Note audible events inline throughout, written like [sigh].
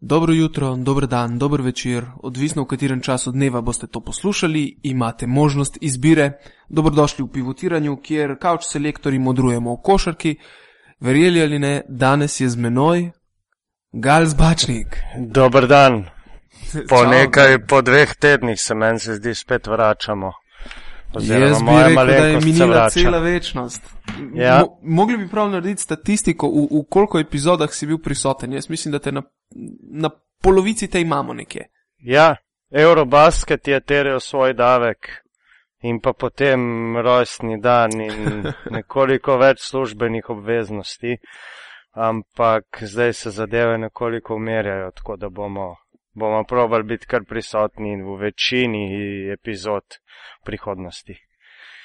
Dobro jutro, dober dan, dober večer, odvisno v katerem času dneva boste to poslušali, imate možnost izbire. Dobrodošli v pivotiranju, kjer kavč selektori modrujemo v košarki. Verjeli ali ne, danes je z menoj Gal Zbačnik. Dober dan. [laughs] Po Čau, nekaj, po dveh tednih se meni se zdi spet vračamo. Oziroma, Jaz bi rekel, da je minila cela večnost. Ja. Mo mogli bi prav narediti statistiko, v, v koliko epizodah si bil prisoten. Jaz mislim, da te na, na polovici te imamo nekje. Ja, Eurobasket je terjal svoj davek in pa potem rojstni dan in [laughs] nekoliko več službenih obveznosti, ampak zdaj se zadeve nekoliko umerjajo, tako da bomo, bomo probali biti kar prisotni v večini epizod prihodnosti.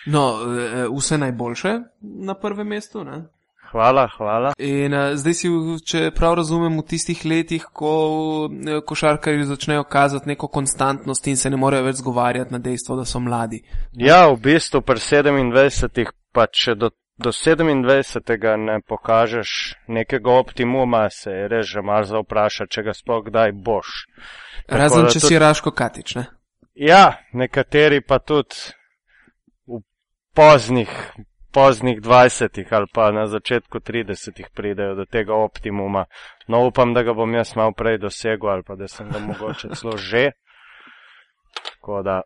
No, eh, vse najboljše na prvem mestu. Ne? Hvala, hvala. In uh, zdaj si, če prav razumem, v tistih letih, ko košarkarji začnejo kazati neko konstantnost in se ne morejo več zgovarjati na dejstvo, da so mladi. Ja, v bistvu pri 27, pa če do, do 27. ne pokažeš nekega optimuma, se je res že malo za vprašati, če ga sploh kdaj boš. Tako Razen, če tudi- si Raško Katič. Ne? Ja, nekateri pa tudi poznih, poznih 20 ali pa na začetku 30 pridejo do tega optimuma. No, upam, da ga bom jaz malo prej dosegel ali pa da sem ga mogoče [laughs] celo že. Tako da,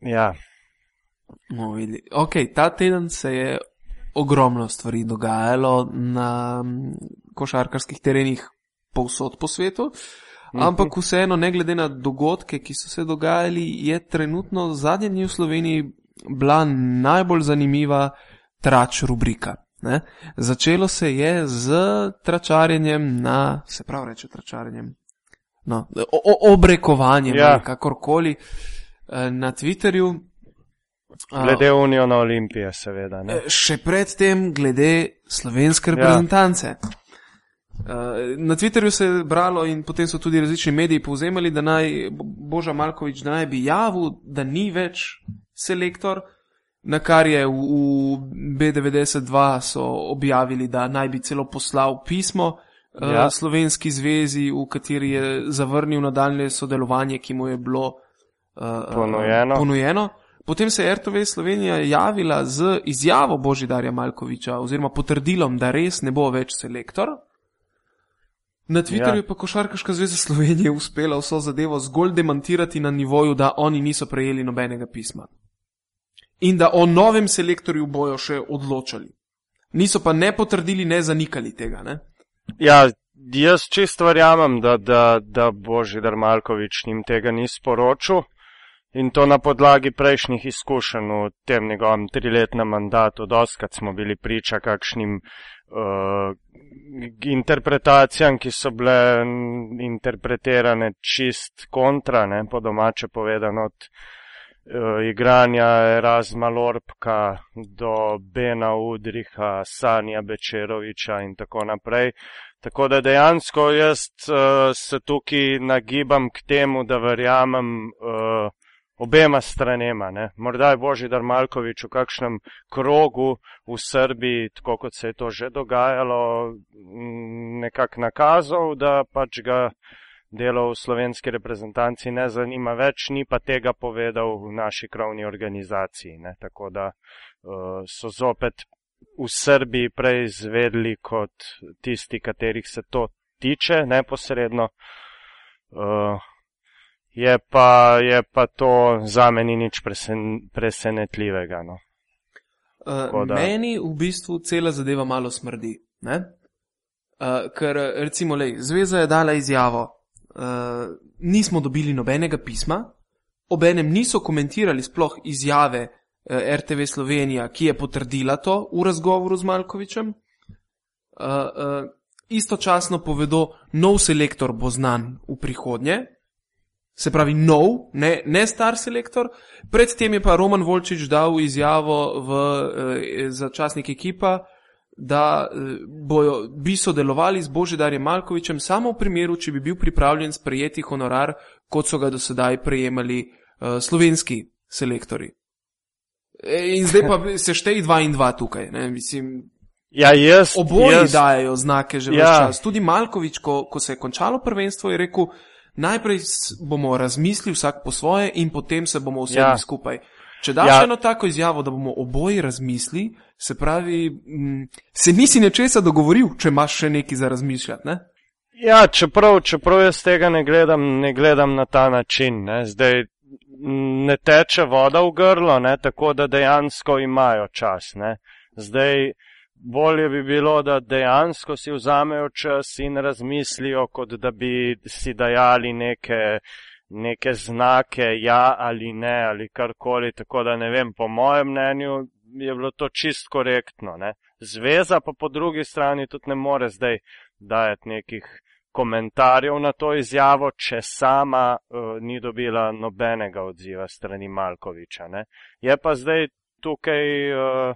ja. Ok, ta teden se je ogromno stvari dogajalo na mm, košarkarskih terenih povsod po svetu. Ampak vseeno, ne glede na dogodke, ki so se dogajali, je trenutno zadnje dni v Sloveniji bila najbolj zanimiva trač rubrika. Ne? Začelo se je z tračarjenjem na, se pravi reče tračarjenjem, no, o, o, obrekovanjem, Ja. kakorkoli, eh, na Twitterju. Glede Uniona Olimpije, seveda. Ne? Eh, Še predtem, glede slovenske Ja. reprezentance. Uh, na Twitterju se je bralo in potem so tudi različni mediji povzemali, da naj Bo- Boža Malkovič, da naj bi javil, da ni več selektor, na kar je v, v B92 so objavili, da naj bi celo poslal pismo uh, Ja. slovenski zvezi, v kateri je zavrnil nadaljne sodelovanje, ki mu je bilo uh, Ponujeno. ponujeno. Potem se je RTV Slovenija javila z izjavo Božidarja Malkoviča oziroma potrdilom, da res ne bo več selektor. Na Twitterju Ja. pa Košarkaška zveza Slovenije uspela vso zadevo zgolj demantirati na nivoju, da oni niso prejeli nobenega pisma. In da o novem selektorju bojo še odločali. Niso pa ne potrdili, ne zanikali tega. Ne? Ja, jaz čist verjamem, da, da, da Božidar Malkovič njim tega ni sporočil in to na podlagi prejšnjih izkušenj v tem njegovem triletnem mandatu. Doskrat smo bili priča kakšnim uh, interpretacijam, ki so bile interpretirane čist kontra, ne, po domače povedano od uh, igranja Erasma Lorpka do Bena Udriha, Sanja Bečeroviča in tako naprej. Tako da dejansko jaz uh, se tukaj nagibam k temu, da verjamem uh, obema stranema. Ne. Morda je Božidar Malkovič v kakšnem krogu v Srbiji, tako kot se je to že dogajalo, nekako nakazal, da pač ga delo v slovenski reprezentanci ne zanima več, ni pa tega povedal v naši krovni organizaciji. Ne. Tako da uh, so zopet v Srbiji prej izvedli kot tisti, katerih se to tiče neposredno. Uh, je, pa, je pa to za meni nič presen, presenetljivega. No. Uh, da- meni v bistvu cela zadeva malo smrdi. ne? Uh, ker recimo, lej, zveza je dala izjavo, uh, nismo dobili nobenega pisma, obenem niso komentirali sploh izjave uh, RTV Slovenija, ki je potrdila to v razgovoru z Malkovičem. Uh, uh, istočasno povedo, nov selektor bo znan v prihodnje, se pravi nov, ne, ne star selektor. Predtem je pa Roman Volčič dal izjavo v eh, začasnik ekipa, da eh, bojo, bi sodelovali z Božidarjem Malkovičem samo v primeru, če bi bil pripravljen sprejeti honorar, kot so ga do sedaj prejemali eh, slovenski selektori. E, In zdaj pa se šteje dva in dva tukaj. Ne? Mislim, Ja, jaz, Oboji jaz, dajo znake že Ja. ja. čas. Tudi Malkovič, ko, ko se je končalo prvenstvo, je rekel, najprej bomo razmislili vsak po svoje in potem se bomo Ja. ja. skupaj. Če daš Ja. eno tako izjavo, da bomo oboji razmislili, se pravi, m, se nisi nečesa dogovoril, če imaš še nekaj za razmišljati. Ne? Ja, čeprav, čeprav jaz tega ne gledam, ne gledam na ta način. Ne. Zdaj m, ne teče voda v grlo, ne, tako da dejansko imajo čas. Ne. Zdaj bolje bi bilo, da dejansko si vzamejo čas in razmislijo, kot da bi si dajali neke, neke znake, ja ali ne, ali karkoli. Tako da ne vem, po mojem mnenju je bilo to čist korektno. Ne. Zveza pa po drugi strani tudi ne more zdaj dajati nekih komentarjev na to izjavo, če sama uh, ni dobila nobenega odziva strani Malkoviča. Ne. Je pa zdaj tukaj uh,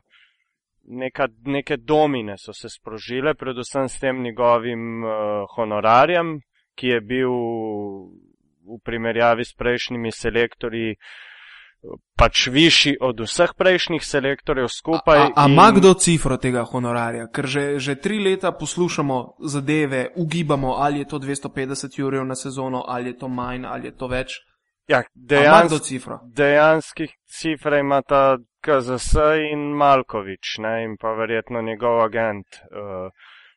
neka, neke domine so se sprožile, predvsem s tem njegovim uh, honorarjem, ki je bil v primerjavi s prejšnjimi selektorji pač višji od vseh prejšnjih selektorjev skupaj. A, a in- ima kdo cifro tega honorarja? Ker že, že tri leta poslušamo zadeve, ugibamo, ali je to 250 jurjev na sezono, ali je to manj, ali je to več. Ja, A Ima kdo dejansko, cifro? dejanskih cifre imata KZS in Malkovič, ne, in pa verjetno njegov agent. Uh,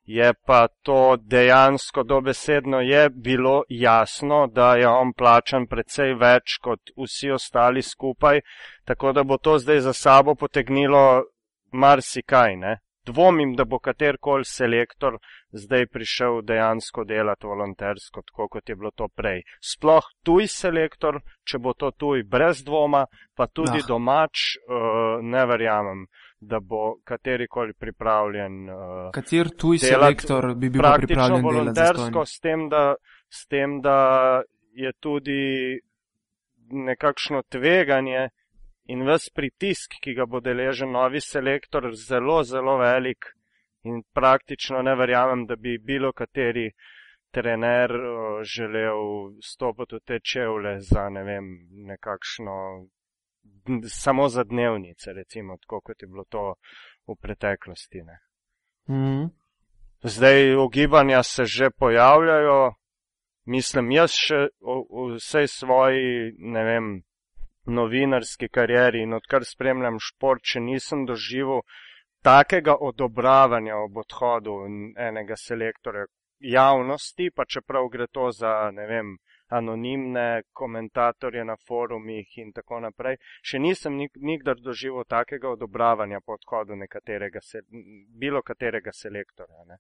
je pa to dejansko dobesedno je bilo jasno, da je on plačan precej več kot vsi ostali skupaj, tako da bo to zdaj za sabo potegnilo marsikaj, ne. Dvomim, da bo katerkoli selektor zdaj prišel dejansko delati volontersko, tako kot je bilo to prej. Sploh tuj selektor, če bo to tuj brez dvoma, pa tudi Ah. domač, uh, ne verjamem, da bo katerikoli pripravljen. Uh, Kater tuj selektor bi bil pripravljen volontersko, s tem, da, s tem, da je tudi nekakšno tveganje in ves pritisk, ki ga bo deležen novi selektor, zelo, zelo velik in praktično ne verjamem, da bi bilo kateri trener uh, želel stopiti v te čevlje za ne vem, nekakšno, samo za dnevnice, recimo, tako kot je bilo to v preteklosti. Ne. Mhm. Zdaj ugibanja se že pojavljajo, mislim, jaz še v, vsej svoji, ne vem, novinarski karieri in odkar spremljam šport, še nisem doživel takega odobravanja ob odhodu enega selektorja javnosti, pa čeprav gre to za, ne vem, anonimne komentatorje na forumih in tako naprej. Še nisem nik, nikdar doživel takega odobravanja po odhodu nekaterega, se, bilo katerega selektorja. Ne.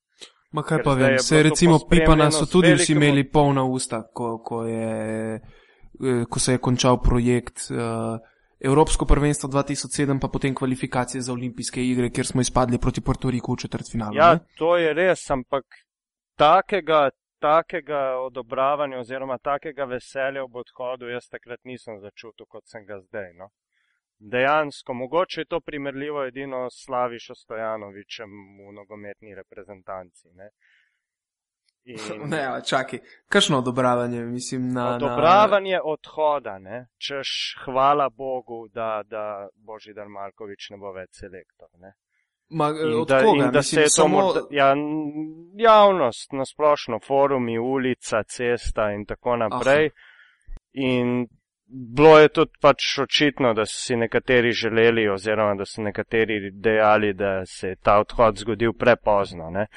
Ma kaj Ker pa vem, se recimo Pipana so tudi vsi imeli polna usta, ko, ko, je, eh, ko se je končal projekt uh, Evropsko prvenstvo 2007, pa potem kvalifikacije za olimpijske igre, kjer smo izpadli proti Portoriku v četrtfinalu. Ja, ne? to je res, ampak takega, takega odobravanja oziroma takega veselja ob odhodu jaz takrat nisem začutil, kot sem ga zdaj. No. Dejansko, mogoče je to primerljivo edino s Slavišo Stojanovičem v nogometni reprezentanci. Ne. In [laughs] Ne, čakaj, kakšno odobravanje, mislim, na. na... odobravanje odhoda, ne. češ hvala Bogu, da, da Božidar Markovič ne bo več selektor. Ne. Ma, eh, In od da, koga? in da mislim, se je to samo... morda, ja, javnost, nasplošno forumi, ulica, cesta in tako naprej. In bilo je tudi pač očitno, da so si nekateri želeli oziroma da so nekateri dejali, da se je ta odhod zgodil prepozno. Ne?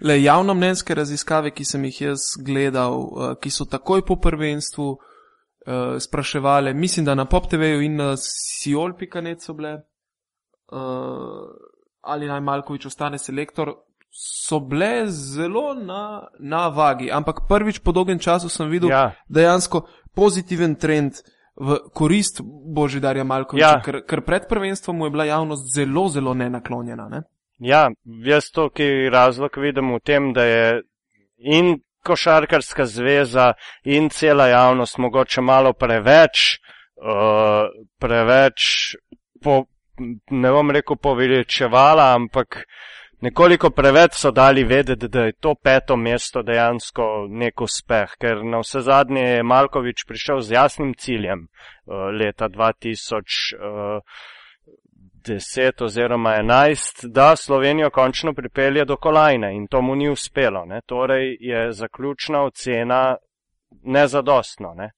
Le javno mnenjske raziskave, ki sem jih jaz gledal, eh, ki so takoj po prvenstvu uh, spraševale, mislim, da na Pop TV-ju in na Siol.net so bile, uh, ali naj Malkovič ostane selektor, so bile zelo na, na vagi. Ampak prvič po dolgem času sem videl Ja, dejansko pozitiven trend v korist Božidarja Malkoviča, Ja. ker, ker pred prvenstvom mu je bila javnost zelo, zelo nenaklonjena. Ne? ja, jaz to, ki razlog vidim v tem, da je in košarkarska zveza in cela javnost mogoče malo preveč, uh, preveč po, ne bom rekel poveličevala, ampak nekoliko preveč so dali vedeti, da je to peto mesto dejansko nek uspeh, ker na vse zadnje je Malkovič prišel z jasnim ciljem uh, leta 2000. Uh, 10 oziroma 11, da Slovenijo končno pripelje do kolajne in to mu ni uspelo. Ne. Torej je zaključna ocena nezadostno. Ne.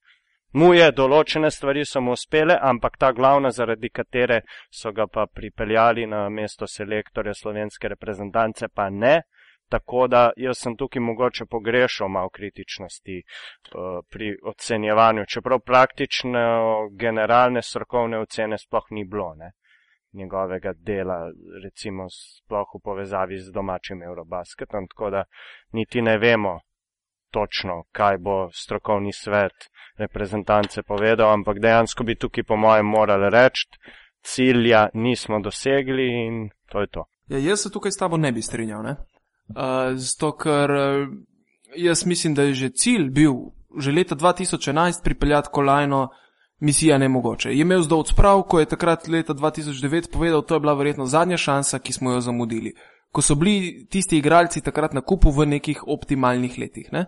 Mu je določene stvari so mu uspele, ampak ta glavna, zaradi katere so ga pa pripeljali na mesto selektorja slovenske reprezentance, pa ne. Tako da jaz sem tukaj mogoče pogrešal malo kritičnosti uh, pri ocenjevanju, čeprav praktično generalne strokovne ocene sploh ni bilo ne, njegovega dela, recimo sploh v povezavi z domačim Eurobasketom, tako da niti ne vemo točno, kaj bo strokovni svet reprezentance povedal, ampak dejansko bi tukaj po mojem morali reči, cilja nismo dosegli in to je to. Ja, jaz se tukaj s tabo ne bi strinjal, ne? Uh, zato, ker uh, jaz mislim, da je že cilj bil že leta 2011 pripeljati kolajno misija nemogoče. Je imel zdovc prav, ko je takrat leta 2009 povedal, to je bila verjetno zadnja šansa, ki smo jo zamudili. Ko so bili tisti igralci takrat na kupu v nekih optimalnih letih. Ne?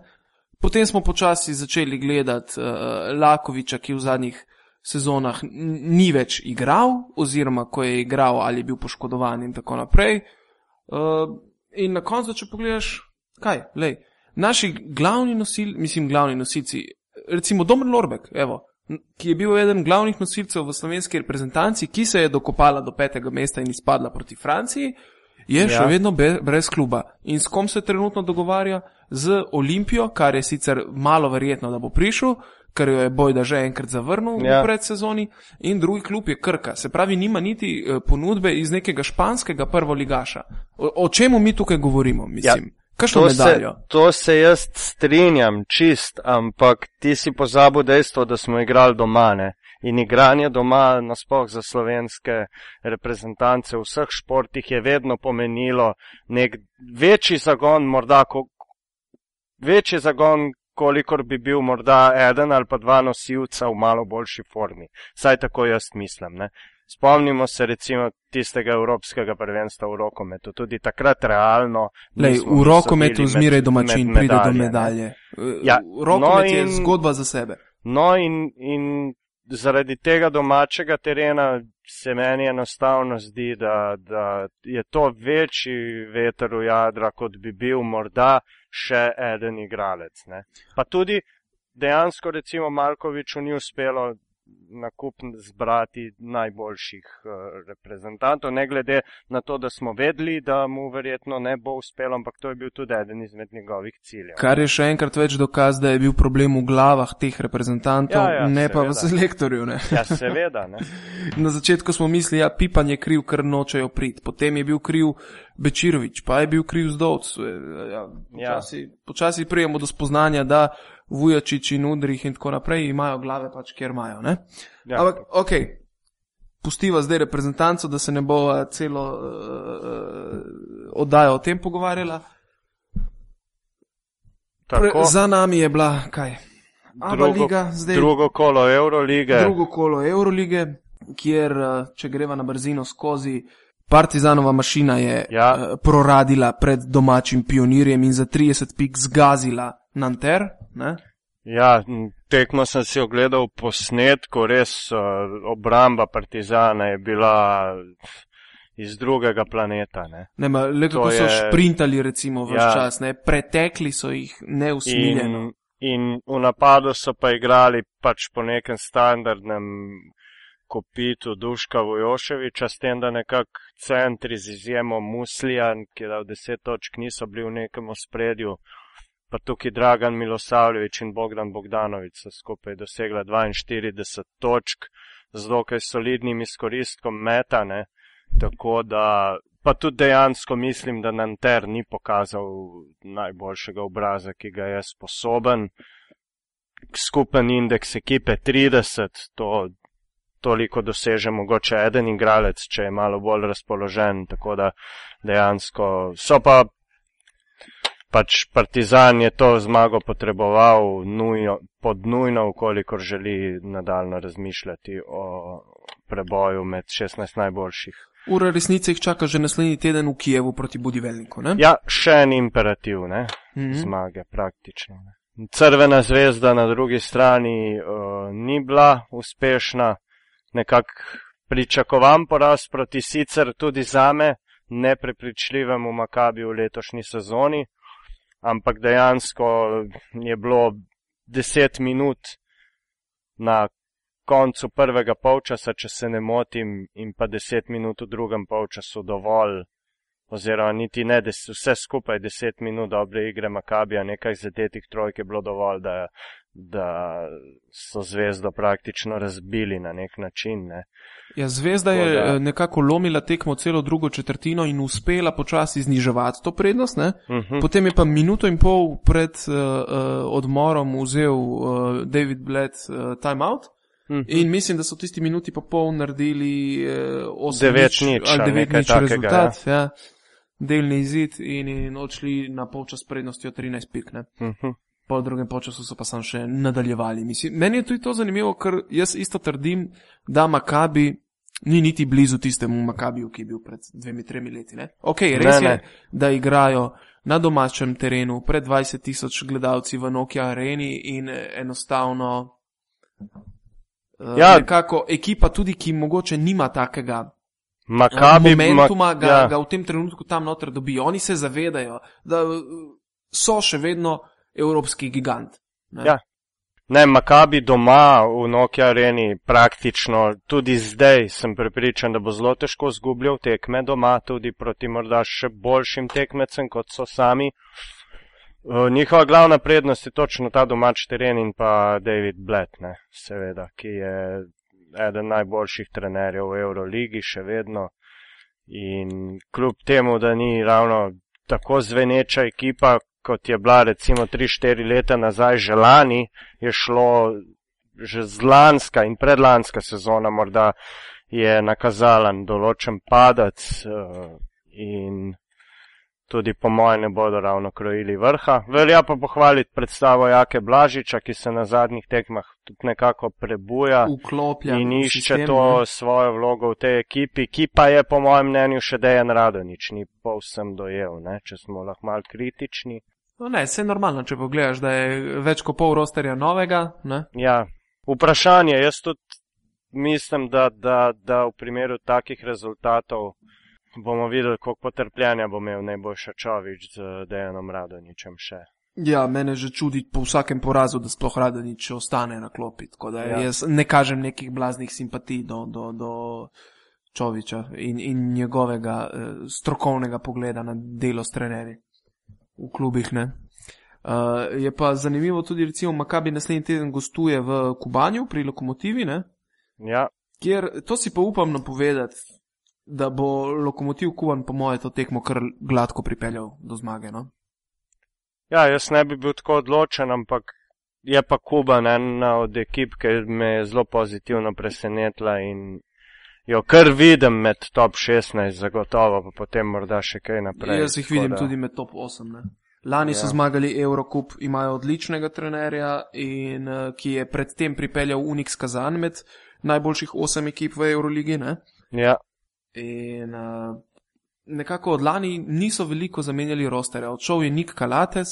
Potem smo počasi začeli gledati uh, Lakoviča, ki v zadnjih sezonah ni več igral, oziroma ko je igral ali je bil poškodovan in tako naprej. Uh, In na koncu, če pogledaš, kaj, lej, naši glavni nosilci, mislim, glavni nosilci, recimo Domen Lorbek, evo, ki je bil eden glavnih nosilcev v slovenski reprezentanci, ki se je dokopala do petega mesta in izpadla proti Franciji, je ja. še vedno brez kluba. In s kom se trenutno dogovarja? Z Olimpijo, kar je sicer malo verjetno, da bo prišel, ker jo je Bojda že enkrat zavrnil ja. v predsezoni, in drugi klub je Krka. Se pravi, nima niti eh, ponudbe iz nekega španskega prvoligaša. O, o čemu mi tukaj govorimo, mislim? Ja. To se, to se jaz strinjam, čist, ampak ti si pozabil dejstvo, da smo igrali doma. Ne? In igranje doma, nasploh za slovenske reprezentance v vseh športih, je vedno pomenilo nek večji zagon, morda ko, večji zagon, kolikor bi bil morda eden ali pa dva nosilca v malo boljši formi. Saj tako jaz mislim. Ne? Spomnimo se recimo tistega evropskega prvenstva v rokometu, tudi takrat realno. Lej, v rokometu zmeraj domačin med pride do medalje. Ja, rokomet no in, je zgodba za sebe. No in, in zaradi tega domačega terena se meni enostavno zdi, da, da je to večji veter v jadra, kot bi bil morda še eden igralec. Ne. Pa tudi dejansko recimo Malkoviču ni uspelo na kup zbrati najboljših uh, reprezentantov, ne glede na to, da smo vedeli, da mu verjetno ne bo uspelo, ampak to je bil tudi eden izmed njegovih ciljev. Kar je še enkrat več dokaz, da je bil problem v glavah teh reprezentantov, ja, ja, ne seveda. pa v selektorju. Ne? Ja, seveda. Ne. [laughs] na začetku smo mislili, da ja, Pipan je kriv, ker nočejo priti, potem je bil kriv Bečirovič, pa je bil kriv Zdovc. Ja, počasi, ja. počasi prijemo do spoznanja, da Vujačič in Udrih in tako naprej imajo glave pač, kjer imajo. Ja. Ampak, ok, pustiva zdaj reprezentanco, da se ne bo celo uh, oddajo o tem pogovarjala. Pre, za nami je bila kaj? Drugo, Liga, zdaj, drugo kolo Eurolige. Drugo kolo Eurolige, kjer, če greva na brzino skozi, Partizanova mašina je ja. proradila pred domačim pionirjem in za 30 pik zgazila Nanter. Ne? Ja, tekmo sem si ogledal posnetko, res obramba Partizana je bila iz drugega planeta. Ne. Ne, ma, le kako so je... šprintali, recimo, v ja. čas, ne. pretekli so jih neusmiljeno. In, in v napadu so pa igrali pač po nekem standardnem kopitu Duška Vojoševiča, s tem, da nekak centri z izjemo Muslijan, ki je dal deset točk, niso bili v nekem ospredju pa tukaj Dragan Milosavljevič in Bogdan Bogdanovič so skupaj dosegla 42 točk z dokaj solidnim izkoristkom metane, tako da pa tudi dejansko mislim, da Nanter ni pokazal najboljšega obraza, ki ga je sposoben. Skupen indeks ekipe 30, to toliko doseže mogoče eden igralec, če je malo bolj razpoložen, tako da dejansko so pa pač Partizan je to zmago potreboval nujo, pod nujno, ukolikor želi nadaljno razmišljati o preboju med 16 najboljših. Ura resnice jih čaka že naslednji teden v Kijevu proti Budivelniku, ne? Ja, še en imperativ, ne? Mm -hmm. Zmage, praktično. Ne? Crvena zvezda na drugi strani uh, ni bila uspešna, nekako pričakovan poraz proti sicer tudi zame neprepričljivemu Makabiju v letošnji sezoni, ampak dejansko je bilo deset minut na koncu prvega polčasa, če se ne motim, in pa deset minut v drugem polčasu dovolj, oziroma niti ne, des, vse skupaj deset minut dobre igre Makabija, nekaj zadetih trojk je bilo dovolj, da, da so zvezdo praktično razbili na nek način. Ne. Ja, zvezda je da- eh, nekako lomila tekmo celo drugo četrtino in uspela počasi zniževati to prednost. Ne? Mhm. Potem je pa minuto in pol pred uh, uh, odmorom vzel uh, David Bled uh, timeout. Mhm. In mislim, da so v tisti minuti pa pol naredili uh, 8 Devet nič, ali ali 9 nekaj nič takega, rezultat. Ja. Delni izid in, in odšli na polčas prednostjo 13 pik. Ne? Mhm. Po drugem počasu so pa sam še nadaljevali. Mislim, meni je tudi to zanimivo, ker jaz isto trdim, da Makabi ni niti blizu tistemu Makabiju, ki je bil pred dvemi, tremi leti. Ne? Ok, res Ne, je, ne. da igrajo na domačem terenu pred 20 tisoč gledalci v Nokia areni in eh, enostavno. Uh, Ja. Nekako ekipa tudi, ki mogoče nima takega Makabi, momentuma, ma- ga, ja. ga v tem trenutku tam noter dobijo. Oni se zavedajo, da so še vedno evropski gigant. Ne? Ja. Ne, Makabi doma v Nokia areni praktično tudi zdaj sem prepričan, da bo zelo težko zgubljal tekme doma, tudi proti morda še boljšim tekmecem, kot so sami. Eh, Njihova glavna prednost je točno ta domač teren in pa David Blatt, ne, seveda, ki je eden najboljših trenerjev v Euroligi še vedno. In kljub temu, da ni ravno tako zveneča ekipa, kot je bila recimo 3-4 leta nazaj že lani, je šlo že zlanska in predlanska sezona morda je nakazala določen padec eh, in tudi po mojem ne bodo ravno krojili vrha. Velja pa pohvaliti predstavo Jake Blažiča, ki se na zadnjih tekmah tudi nekako prebuja Vkloplja in išče sistem, to ne. svojo vlogo v tej ekipi, ki pa je po mojem mnenju še Dejan Radonič ni povsem dojel, ne? če smo lahko mal kritični. No, ne, vse je normalno, če pogledaš, da je več kot pol rosterja novega. Ne? Ja, vprašanje, jaz tudi mislim, da, da, da v primeru takih rezultatov bomo videli, koliko potrpljenja bo imel najboljša Čovič z Dejanom Radoničem še. Ja, mene že čudi po vsakem porazu, da sploh Radonič ostane na klopi. Tako da Ja. ja. jaz ne kažem nekih blaznih simpatij do, do, do Čoviča in, in njegovega eh, strokovnega pogleda na delo s trenerji v klubih. Ne? Uh, je pa zanimivo tudi, recimo, Makabi naslednji teden gostuje v Kubanju pri Lokomotivi, ne? Ja, kjer to si pa upam napovedati, da bo Lokomotiv Kuban, po moje, to tekmo kar gladko pripeljal do zmage. No? ja, jaz ne bi bil tako odločen, ampak je pa Kuban ena od ekip, ki me je zelo pozitivno presenetila in jo kar vidim med top 16, zagotovo, pa potem morda še kaj naprej. Jaz jih vidim da- tudi med top 8. Ne? Lani ja. so zmagali Eurocup, imajo odličnega trenerja, in, uh, ki je predtem pripeljal Unix Kazan med najboljših 8 ekip v Euroligi. Ne? Ja, In uh, nekako od lani niso veliko zamenjali rosterja. Odšel je Nik Kalates,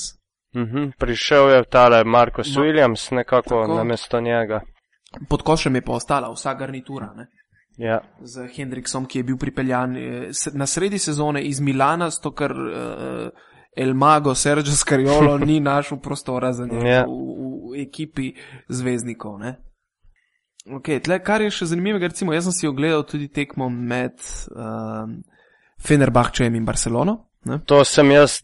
mhm, prišel je tale Marcus Ma- Williams nekako Tako. namesto njega. pod košem je pa ostala vsa garnitura. Ne? Ja. z Hendriksom, ki je bil pripeljan eh, na sredi sezone iz Milana, zato ker uh, El Mago Sergio Scariolo ni [laughs] našel prostora za njega Ja. v, v, ekipi zvezdnikov. Ne? Okay, tle, kar je še zanimivega, recimo, jaz sem si ogledal tudi tekmo med um, Fenerbahčejem in Barcelono. Ne? To sem jaz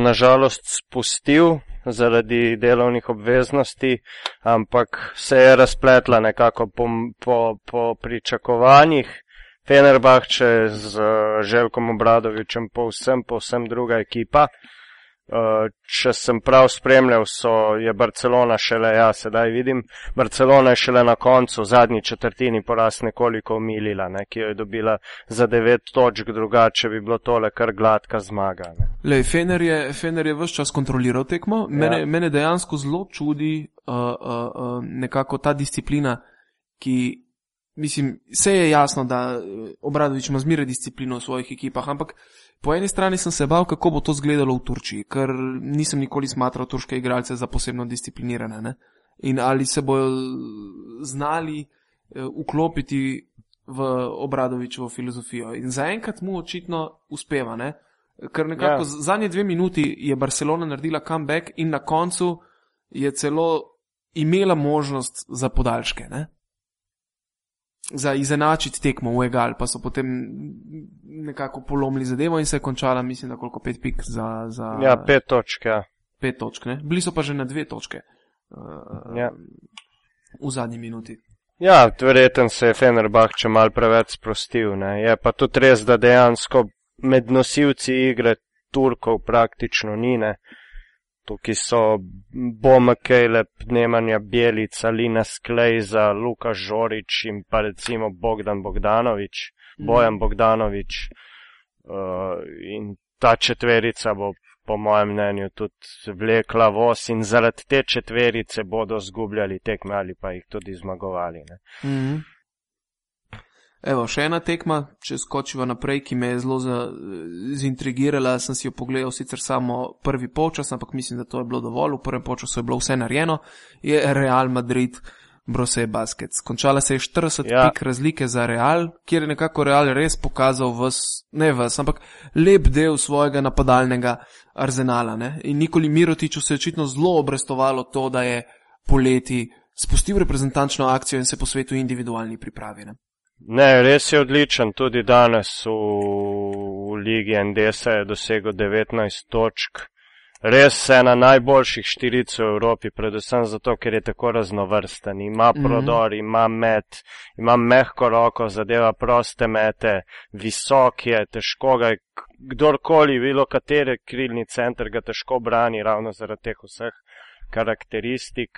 nažalost spustil zaradi delovnih obveznosti, ampak se je razpletla nekako po, po, po pričakovanjih. Fenerbahče z eh, Željkom Obradovičem povsem, povsem druga ekipa. Eh, Če sem prav spremljal, so, je Barcelona šele, ja, sedaj vidim, Barcelona je šele na koncu, v zadnji četrtini poraz nekoliko omilila, ne, ki jo je dobila za devet točk, drugače bi bilo tole kar gladka zmaga. Ne. Lej, Fener je, Fener je vse čas kontroliral tekmo. Mene, Ja. mene dejansko zelo čudi uh, uh, uh, nekako ta disciplina, ki, mislim, vse je jasno, da eh, Obradovič ima zmeraj disciplino v svojih ekipah, ampak po eni strani sem se bal, kako bo to izgledalo v Turčiji, ker nisem nikoli smatral turške igralce za posebno disciplinirane. Ne? In ali se bojo znali uh, vklopiti v obradovičevo filozofijo. In zaenkrat mu očitno uspeva, ne? ker nekako Ja. ja. zadnje dve minuti je Barcelona naredila comeback in na koncu je celo imela možnost za podaljške. Ne? Za izenačiti tekmo v egal, pa so potem nekako polomili zadevo in se je končala, mislim, da koliko pet pik za, za Ja, pet točk, ja. pet točk. Ne? Bili so pa že na dve točke uh, Ja. v zadnji minuti. Ja, verjeten se je Fenerbah če mal preveč sprostil. Ne. Je pa tudi res, da dejansko med nosilci igre Turkov praktično ni. Ne. Tukaj so Boma Kejlep, Nemanja Bjelica, Lina Sklejza, Luka Žorič in pa recimo Bogdan Bogdanovič, Bojan Bogdanovič. Uh, in ta četverica bo po mojem mnenju tudi vlekla voz in zaradi te četverice bodo zgubljali tekme ali pa jih tudi zmagovali. Ne. Mm -hmm. Evo, še ena tekma, če skočiva naprej, ki me je zelo zintrigirala. Sem si jo pogledal sicer samo prvi polčas, ampak mislim, da to je bilo dovolj. V prvem polčasu je bilo vse narejeno. Je Real Madrid, Brose Baskets. Končala se je 40 Ja. pik razlike za Real, kjer je nekako Real res pokazal vas, ne vas, ampak lep del svojega napadalnega arzenala. Ne? In Nikoli Mirotiču se je očitno zelo obrestovalo to, da je poleti spustil reprezentančno akcijo in se posvetil individualni pripravi. Ne? Ne, res je odličen. Tudi danes v, v Ligi NDS je dosegel 19 točk. Res ena najboljših štiric v Evropi, predvsem zato, ker je tako raznovrsten. Ima Mhm. prodor, ima met, ima mehko roko, zadeva proste mete, visok je, težko ga je, kdorkoli, bilo kateri krilni center ga težko brani, ravno zaradi teh vseh karakteristik.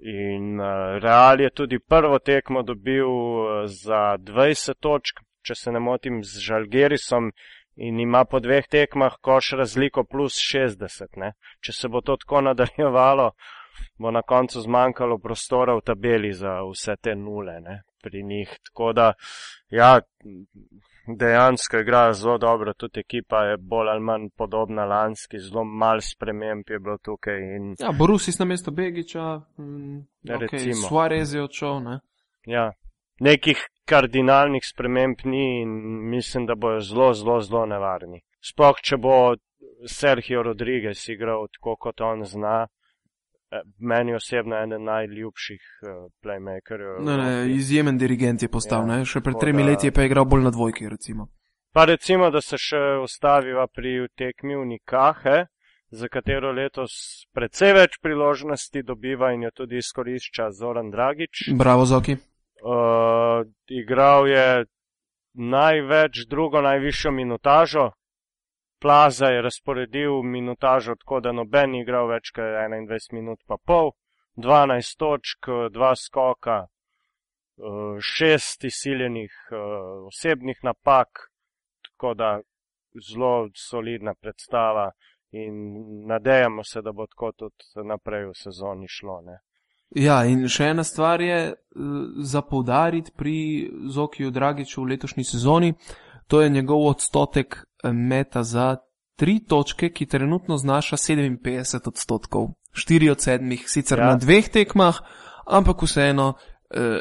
In uh, Real je tudi prvo tekmo dobil uh, za 20 točk, če se ne motim, z Žalgerisom in ima po dveh tekmah koš razliko plus 60. Ne? Če se bo to tako nadaljevalo, bo na koncu zmanjkalo prostora v tabeli za vse te nule ne? pri njih. Tako da, ja, dejansko igra zelo dobro, tudi ekipa je bolj ali manj podobna lanski, zelo mal sprememb je bilo tukaj in Ja, Borusis na mesto Begiča, mm, Ja, okay. Suarez je odšel. Ne? Ja, nekih kardinalnih sprememb ni in mislim, da bojo zelo, zelo, zelo nevarni. Sploh, če bo Sergio Rodriguez igral tako, kot on zna, meni osebno eden najljubših uh, playmakerjev. v Ne, ne, izjemen dirigent je postal. Ja, Ja, Še pred tremi da- leti je pa igral bolj na dvojki. Recimo. Pa recimo, da se še ustaviva pri tekmi Unikahe, za katero letos precej več priložnosti dobiva in jo tudi izkorišča Zoran Dragič. Bravo, Zoki. Uh, igral je največ, drugo najvišjo minutažo. Plaza je razporedil minutažo tako, da noben ni igral več kot 21 minut pa pol, 12 točk, dva skoka, uh, šest izsiljenih uh, osebnih napak, tako da zelo solidna predstava in nadejamo se, da bo tako tudi naprej v sezoni šlo. Ne? Ja, in še ena stvar je eh, za poudariti pri Zokiju Dragiču v letošnji sezoni. To je njegov odstotek eh, meta za tri točke, ki trenutno znaša 57 odstotkov. Štiri od sedmih, sicer Ja. na dveh tekmah, ampak vseeno eh,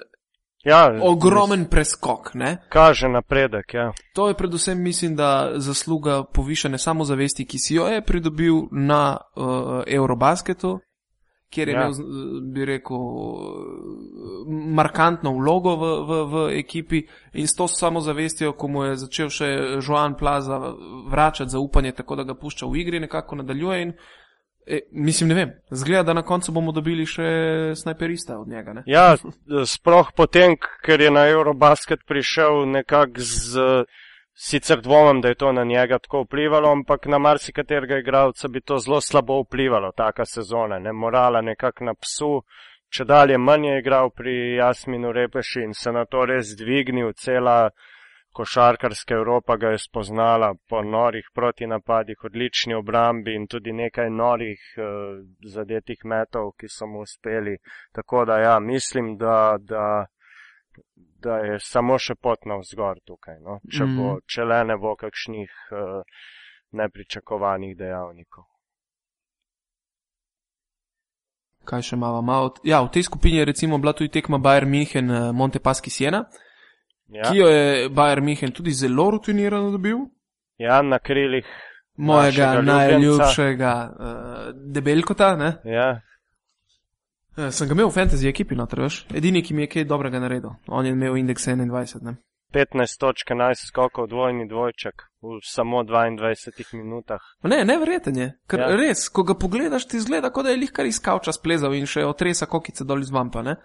Ja, ogromen preskok. Ne? Kaže napredek, ja. To je predvsem, mislim, da zasluga povišene samozavesti, ki si jo je pridobil na uh, Eurobasketu, kjer je Ja. imel, bi rekel, uh, markantno vlogo v, v, v ekipi in s to samozavestjo, ko mu je začel še Joan Plaza vračati zaupanje, tako da ga pušča v igri, nekako nadaljuje in e, mislim, ne vem, zgleda, da na koncu bomo dobili še snajperista od njega. Ne? Ja, sploh potem, ker je na Eurobasket prišel nekako z, sicer dvomem, da je to na njega tako vplivalo, ampak na marsikaterega igralca bi to zelo slabo vplivalo, taka sezona, ne morala nekako na psu, če dalje manj je igral pri Jasminu Repeši in se na to res dvignil, cela košarkarska Evropa ga je spoznala po norih protinapadih, odlični obrambi in tudi nekaj norih uh, zadetih metov, ki so mu uspeli. Tako da ja, mislim, da, da, da je samo še pot na vzgor tukaj. No? Če, bo, Mhm. če le ne bo kakšnih uh, nepričakovanih dejavnikov. Kaj še imamo? Malo, ja, v tej skupini je recimo bila tudi tekma Bayern München, eh, Montepaschi Siena, Ja, ki jo je Bayer Mihen tudi zelo rutinirano dobil. ja na krilih. Mojega najljubšega uh, debelkota. Ne? Ja, Eh, Sem ga imel v fantasy ekipi, noter, veš. Edini, ki mi je kaj dobrega naredil. On je imel indeks 21. Ne? 15 točk, 11 skokov, dvojni dvojček v samo 22 minutah. Ne, neverjeten je. Ker Ja. ja. res, ko ga pogledaš, ti zgleda, kot da je lihkar iz kavča splezal in še otresa kokice dol iz vampa. Ne?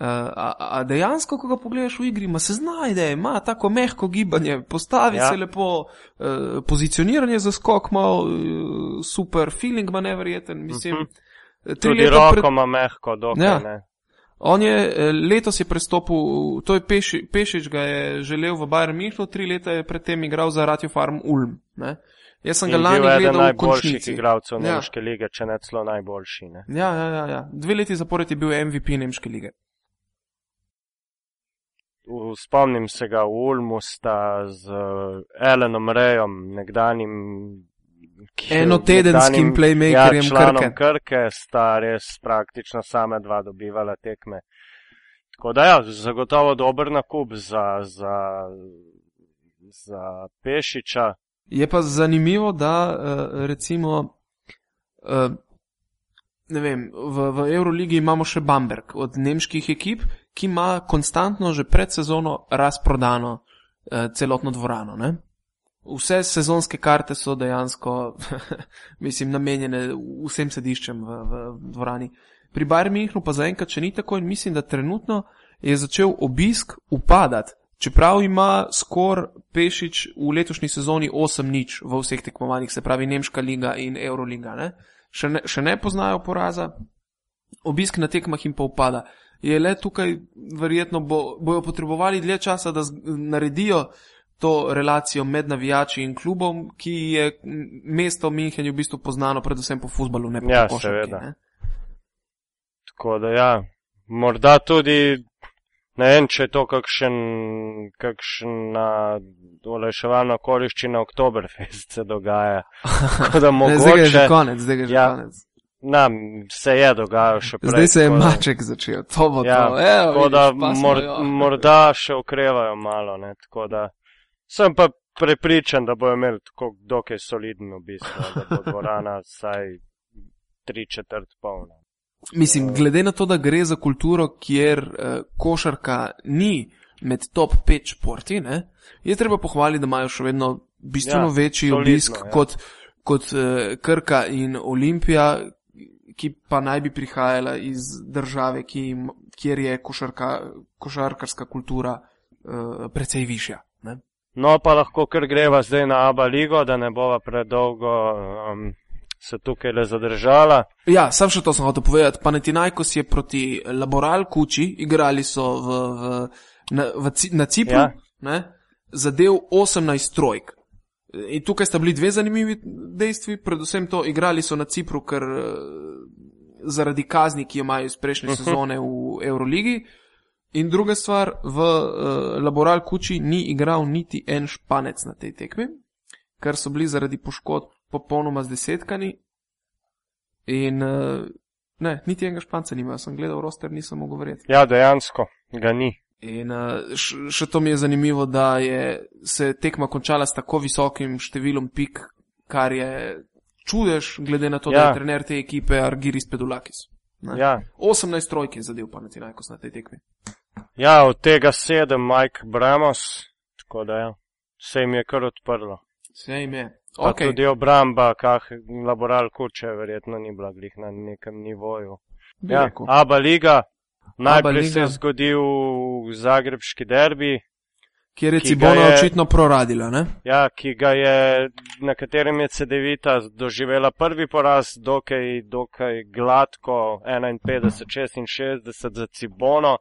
Uh, a, a dejansko, ko ga pogledaš v igri, ima se znajde, ima tako mehko gibanje, postavi Ja. ja. se lepo, uh, pozicioniranje za skok, ima uh, super feeling, ima neverjeten. Mislim, Mhm. uh -huh. Tudi roko ima mehko, dokaj Ja. ne. On je eh, letos je prestopil, to je Peši, Pešič ga je želel v Bayern Münchenu, tri leta je predtem igral za Radio Farm Ulm. Ne? Jaz sem ga In lani eden gledal v najboljših končnici. igralcev Ja. Nemške lige, če ne celo najboljši. Ne. Ja, ja, ja, ja. Dve leti zapored je bil MVP Nemške lige. Spomnim se ga v Ulmu sta z Elenom Rejom, nekdanjim. Ki- Enotedenskim playmakerjem ja, Krke. Krke, sta res praktično same dva dobivala tekme. Tako da ja, zagotovo dober nakup za, za, za Pešiča. Je pa zanimivo, da uh, recimo, uh, ne vem, v, v Euroligi imamo še Bamberg od nemških ekip, ki ima konstantno že pred sezono razprodano uh, celotno dvorano. Ne? Vse sezonske karte so dejansko, [laughs] mislim, namenjene vsem sediščem v, v dvorani. Pri Bayern Münchenu pa zaenkrat še ni tako in mislim, da trenutno je začel obisk upadati. Čeprav ima skor Pešič v letošnji sezoni 8 nič v vseh tekmovanjih, se pravi Nemška liga in Euroliga, ne? Še, ne, še ne poznajo poraza, obisk na tekmah jim pa upada. Je le tukaj, verjetno bo, bojo potrebovali dlje časa, da z, naredijo to relacijo med navijači in klubom, ki je mesto München v bistvu poznano predvsem po futbalu, ne pa Ja, po košarki. seveda. Ne? Tako da ja, morda tudi, ne vem, če je to kakšen, kakšna olajševalna koriščina Oktoberfest se [laughs] dogaja. Tako da [laughs] Ne, zdaj je že mogoče, konec, zdaj je že Ja, konec. nam se je dogajalo še prej. Zdaj se je da- maček začel, to bo Ja, to. Evo, tako da vidiš, smo, mor, morda še okrevajo malo, ne, tako da sem pa prepričan, da bojo imeli tako dokaj soliden obisk, no, da bo dvorana [laughs] vsaj tri četrt polna. Mislim, glede na to, da gre za kulturo, kjer uh, košarka ni med top 5 športi, ne, je treba pohvaliti, da imajo še vedno bistveno Ja, večji solidno, obisk ja. kot, kot uh, Krka in Olimpija, ki pa naj bi prihajala iz države, ki, kjer je košarka, košarkarska kultura uh, precej višja. Ne. No, pa lahko kar greva zdaj na Aba ligo, da ne bova predolgo um, se tukaj le zadržala. Ja, sam še to sem hotel povedati. Panathinaikos je proti Laboral Kuči, igrali so v, v, na, v, na Cipru, Ja. ja. zadev 18 trojk. In tukaj sta bili dve zanimivi dejstvi, predvsem to, igrali so na Cipru, ker eh, zaradi kazni, ki jo imajo iz prejšnje sezone v Euroligi. In druga stvar, v uh, Laboral Kuči ni igral niti en španec na tej tekmi, ker so bili zaradi poškodb popolnoma zdesetkani. In uh, ne, niti enega španca nima, sem gledal roster, nisem mogel verjeti. Ja, dejansko ga ni. In uh, še to mi je zanimivo, da je se tekma končala s tako visokim številom pik, kar je čudež, glede na to, ja. da Ja. je trener te ekipe Argiris Pedulakis. Ne? Ja, 18 trojk je zadev Panathinaikos na tej tekmi. Ja od tega sedem Mike Bramos, tako da ja, se jim je kar odprlo. Vse ime. Pa Okay. tudi obramba, kah laboral kuče, verjetno ni bila glih na nekem nivoju. Bi Ja, rekel. Aba liga, najprej Liga. se je zgodil zagrebški derbi, Kjer je Cibona je- očitno proradila, ne? ja, ki ga je, na katerem je CD-vita doživela prvi poraz, dokaj, dokaj gladko, 51-66 za Cibono.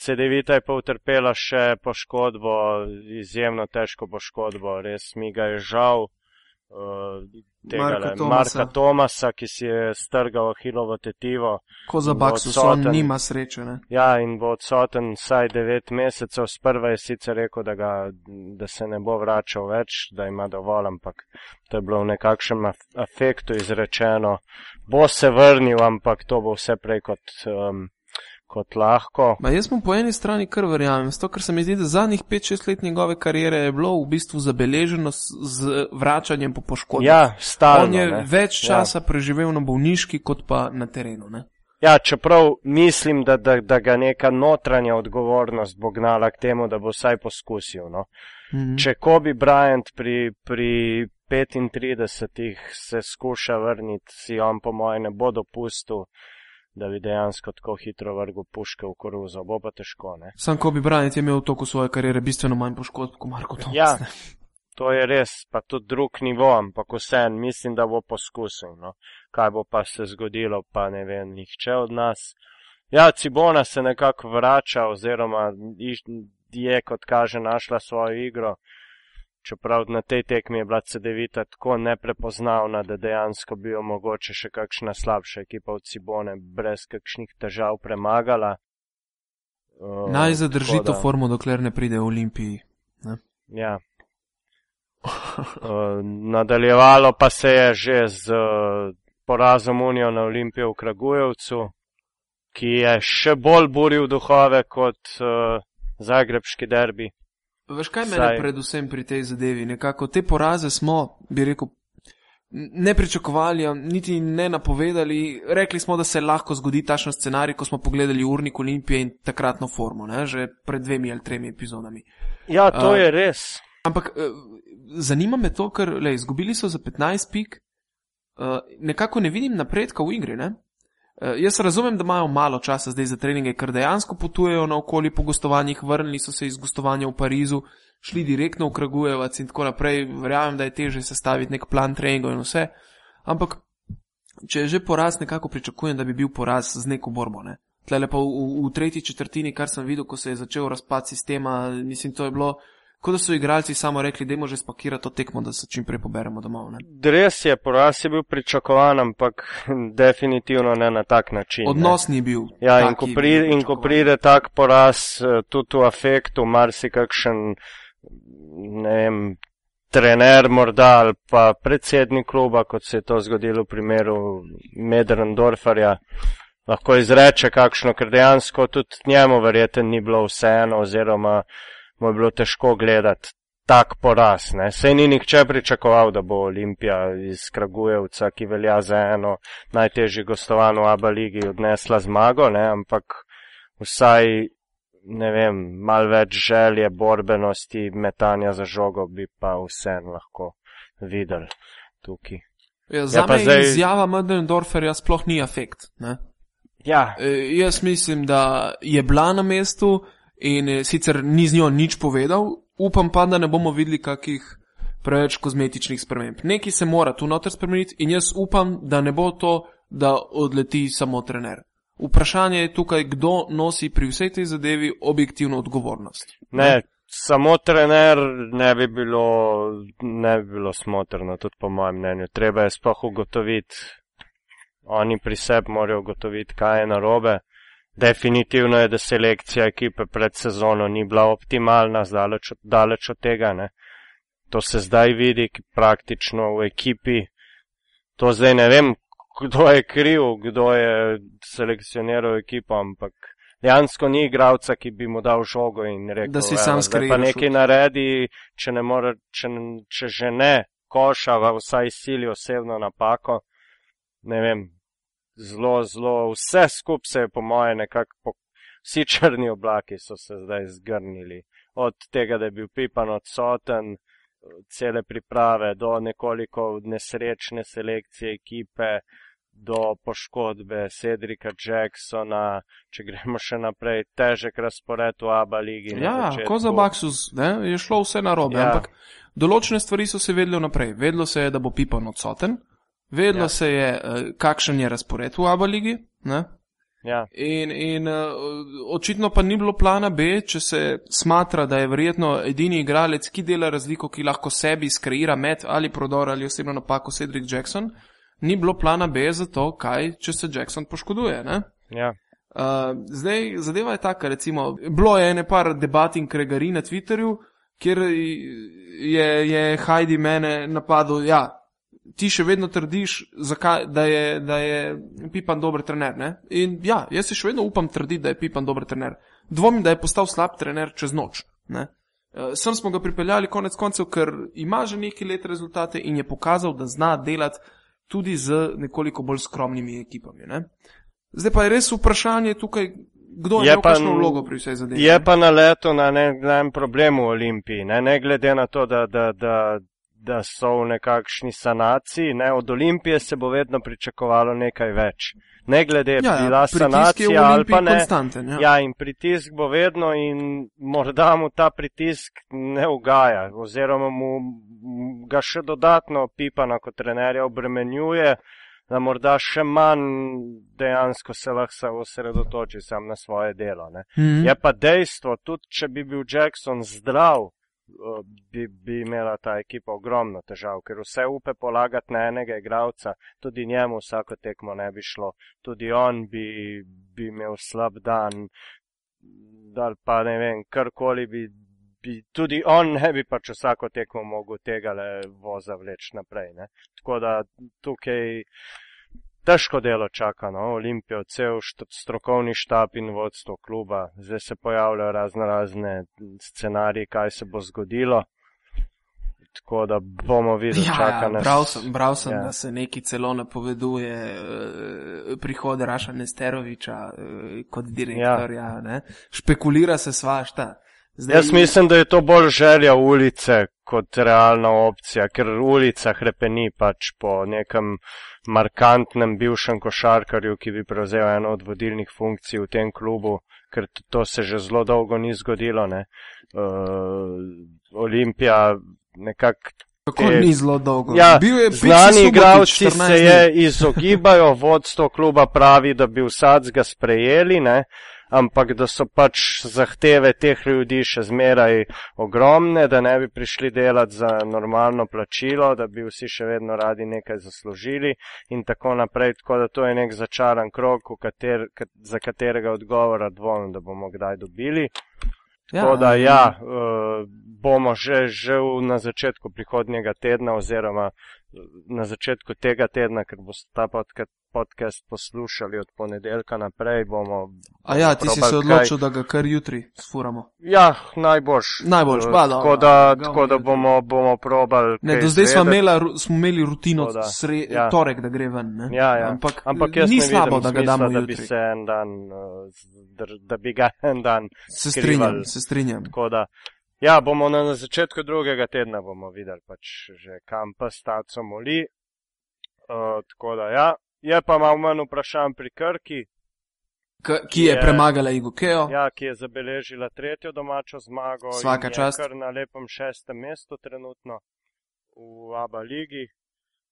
CD-vita je pa utrpela še poškodbo, izjemno težko poškodbo, res mi ga je žal. Uh, tega Marka le, Thomasa. Marka Tomasa, ki si je strgal Ahilovo tetivo. Ko za Baksus, on nima sreče, ne? Ja, in bo odsoten vsaj devet mesecev. Sprva je sicer rekel, da, ga, da se ne bo vračal več, da ima dovolj, ampak to je bilo v nekakšnem af- afektu izrečeno. Bo se vrnil, ampak to bo vse prej kot, um, kot lahko. Ma jaz mu po eni strani kar verjamem, zato ker se mi zdi, da zadnjih 5-6 let njegove kariere je bilo v bistvu zabeleženo z vračanjem po poškodbi. Ja, stalno. On je ne. več Ja. časa ja. preživel na bolniški, kot pa na terenu. Ne? Ja, čeprav mislim, da, da, da ga neka notranja odgovornost bo gnala k temu, da bo vsaj poskusil. No. Mhm. Če Kobe Bryant pri, pri 35 se skuša vrniti, si on po mojem ne bo dopustil, da bi dejansko tako hitro vrgel puške v koruzo. Bo pa težko, ne? Sam Kobe Bryant je imel v toku svoje kariere bistveno manj poškodb kot Marko Thomas. Ja, to je res, pa tudi drug nivo, ampak vsem mislim, da bo poskusil. No. Kaj bo pa se zgodilo, pa ne vem, nihče od nas. Ja, Cibona se nekako vrača, oziroma je, kot kaže, našla svojo igro. Čeprav na tej tekmi je bila CD-vita tako neprepoznavna, da dejansko bi jo mogoče še kakšna slabša ekipa od Cibone brez kakšnih težav premagala. Uh, Naj zadrži tako to da- formo, dokler ne pride v Olimpiji. Ja. Uh, [laughs] nadaljevalo pa se je že z uh, porazom Unijo na Olimpijo v Kragujevcu, ki je še bolj buril duhove kot uh, Zagrebški derbi. Veš kaj Saj- mene predvsem pri tej zadevi? Nekako te poraze smo, bi rekel, ne pričakovali, niti ne napovedali. Rekli smo, da se lahko zgodi takšen scenarij, ko smo pogledali urnik Olimpije in takratno formo, ne? že pred dvemi ali tremi epizodami. Ja, to Uh, je res. Ampak eh, zanima me to, ker le, izgubili so za 15 pik, eh, nekako ne vidim napredka v igri. Ne? Eh, Jaz razumem, da imajo malo časa zdaj za treninge, ker dejansko potujejo naokoli po gostovanjih, vrnili so se iz gostovanja v Parizu, šli direktno v Kragujevac in tako naprej. Verjamem, da je teže sestaviti nek plan treningov in vse. Ampak, če je že poraz, nekako pričakujem, da bi bil poraz z neko borbo. Ne? Tlele pa v, v, v tretji četrtini, kar sem videl, ko se je začel razpad sistema, mislim, to je bilo, kot da so igralci samo rekli, da že spakirati to tekmo, da se čim prej poberemo domov. Ne? Res je, poraz je bil pričakovan, ampak definitivno ne na tak način. ne. Odnos ni bil. Ja, in ko, bi pride, in ko pride tak poraz, eh, tudi v afektu, marsikakšen, ne vem, trener morda ali pa predsednik kluba, kot se je to zgodilo v primeru Medrendorferja, lahko izreče kakšno, ker dejansko tudi njemu verjeten ni bilo vseeno oziroma mu je bilo težko gledati tak poraz. Ne. Sej ni nihče pričakoval, da bo Olimpija iz Kragujevca, ki velja za eno najtežjih gostovanj v Aba ligi, odnesla zmago, ne, ampak vsaj, ne vem, mal več želje, borbenosti, metanja za žogo bi pa vseeno lahko videli tukaj. Ja, za pa me zdaj- izjava Mödendorferja sploh ni afekt. Ne? Ja, E, jaz mislim, da je bila na mestu in e, sicer ni z njo nič povedal, upam pa, da ne bomo videli kakih preveč kozmetičnih sprememb. Nekaj se mora tu noter spremeniti in jaz upam, da ne bo to, da odleti samo trener. Vprašanje je tukaj, kdo nosi pri vsej tej zadevi objektivno odgovornost. ne, samo trener ne bi bilo, ne bi bilo smotrno, tudi po mojem mnenju. Treba je sploh ugotoviti, oni pri sebi morajo ugotoviti, kaj je narobe. Definitivno je, da selekcija ekipe pred sezono ni bila optimalna, zdaleč, od- daleč od tega. Ne. To se zdaj vidi praktično v ekipi. To zdaj ne vem, kdo je kriv, kdo je selekcioniral ekipo, ampak dejansko ni igralca, ki bi mu dal žogo in rekel, Da si "Evo, sam zdaj pa nekaj šut." naredi, če, ne more, če, če že ne koša, va vsaj sili osebno napako. Ne vem, zelo, zelo, vse skup se je po moje nekako, po, vsi črni oblaki so se zdaj zgrnili. Od tega, da je bil Pipan odsoten, cele priprave, do nekoliko nesrečne selekcije ekipe, do poškodbe Cedrika Jacksona, če gremo še naprej, težek razpored v Aba ligi. Ja, ko za Baksus ne, je šlo vse narobe, Ja. ampak določene stvari so se vedele naprej. Vedlo se je, da bo Pipan odsoten, vedlo Ja. se je, eh, kakšen je razpored v Aba ligi. Ne? Ja, In, in uh, očitno pa ni bilo plana B, če se smatra, da je verjetno edini igralec, ki dela razliko, ki lahko sebi skreira met ali prodor ali osebno napako Cedric Jackson, ni bilo plana B za to, kaj če se Jackson poškoduje. Ne? ja. Uh, zdaj, zadeva je taka, recimo, bilo je ene par debat in kregari na Twitterju, kjer je, je Heidi mene napadel, ja, ti še vedno trdiš, zakaj, da, je, da je Pipan dober trener. Ne? In ja, jaz si še vedno upam trditi, da je Pipan dober trener. Dvomim, da je postal slab trener čez noč. Ne? Eh, sem smo ga pripeljali konec koncev, ker ima že nekaj let rezultate in je pokazal, da zna delati tudi z nekoliko bolj skromnimi ekipami. Ne? Zdaj pa je res vprašanje tukaj, kdo je imel kakšno vlogo pri vsej zadevi. Je pa na leto na enem problemu v Olimpiji, ne, ne glede na to, da, da, da, da so v nekakšni sanaciji, ne, od Olimpije se bo vedno pričakovalo nekaj več. Ne glede, ja, ja bila sanacija ali pa ne. Ja. ja, in pritisk bo vedno in morda mu ta pritisk ne ugaja, oziroma mu ga še dodatno pipana kot trenerja obremenjuje da morda še manj dejansko se lahko osredotoči sam na svoje delo. Mm -hmm. Je pa dejstvo, tudi če bi bil Jackson zdrav, bi, bi imela ta ekipa ogromno težav, ker vse upe polagati na enega igralca, tudi njemu vsako tekmo ne bi šlo, tudi on bi, bi imel slab dan, da pa ne vem, karkoli bi. Bi, tudi on ne bi pač vsako tekmo mogel tega le voza vleč naprej. Ne? Tako da tukaj težko delo čaka, no, Olimpijo, cel št strokovni štab in vodstvo kluba. Zdaj se pojavljajo razno razne scenarije, kaj se bo zgodilo. Tako da bomo videli, ja, čaka nas. Bral sem, bral sem ja. da se neki celo napoveduje eh, prihod Raša Nesteroviča eh, kot direktorja. Ja. Špekulira se svašta. Zdaj... Jaz mislim, da je to bolj želja ulice kot realna opcija, ker ulica hrepeni pač po nekem markantnem bivšem košarkarju, ki bi prevzel eno od vodilnih funkcij v tem klubu, ker to se že zelo dolgo ni zgodilo. Ne. Uh, Olimpija nekako. Kako te... ni zelo dolgo? Ja, znani igravci se je izogibajo, vodstvo kluba pravi, da bi vsac ga sprejeli. Ne ampak da so pač zahteve teh ljudi še zmeraj ogromne, da ne bi prišli delati za normalno plačilo, da bi vsi še vedno radi nekaj zaslužili in tako naprej. Tako da to je nek začaran krok, kater, za katerega odgovora dvomim, da bomo kdaj dobili. Ja, tako da ja, uh, bomo že, že na začetku prihodnjega tedna oziroma na začetku tega tedna, ker bo ta podcast podcast poslušali od ponedeljka naprej, bomo. A ja, ti si se odločil, kaj... da ga kar jutri sfuramo. Ja, najboljš. Najboljš, pa da. Tako da, tako da bomo, bomo probali. Ne, do zdaj smo imeli, smo imeli rutino da, sre, ja. torek, da gre ven. Ne? Ja, ja. Ampak, Ampak ni slabo, da ga damo smisla, jutri. Da bi se en dan, uh, da bi ga en dan. Se strinjam, se strinjam. Ja, bomo na, na začetku drugega tedna bomo videli, pač že kam pa staco moli. Uh, tako da ja, Je pa malo manj vprašanj pri Krki. K, ki je, je premagala Igokeo. Ja, ki je zabeležila tretjo domačo zmago. Svaka čast. Kar na lepem šestem mestu trenutno v Aba ligi.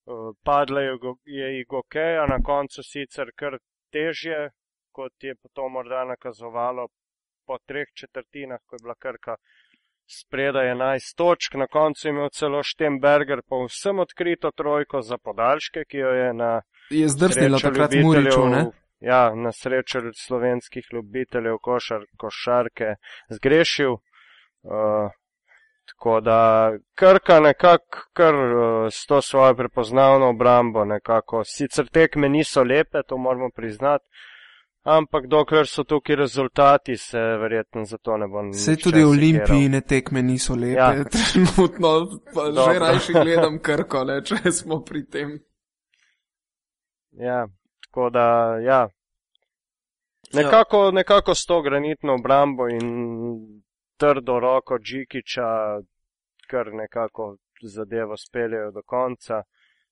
Uh, padla je, je Igokea, na koncu sicer kar težje, kot je to morda nakazovalo po treh četrtinah, ko je bila Krka spredaj 11 točk, na koncu je imel celo Štemberger povsem odkrito trojko za podaljške, ki jo je na je zdrsnila takrat Muriču, ne? Ja, na srečo slovenskih ljubiteljev košar, košarke zgrešil. Uh, tako da Krka nekako kar uh, s to svojo prepoznavno obrambo nekako, sicer tekme niso lepe, to moramo priznati, ampak dokler so tukaj rezultati, se verjetno za to ne bo nič. Se tudi ne tekme niso lepe, ja. [laughs] trenutno pa Dobro. že rajši gledam Krko, ne, če smo pri tem. Ja, tako da, ja. Nekako, nekako s to granitno obrambo in trdo roko Džikiča, kar nekako zadevo speljajo do konca.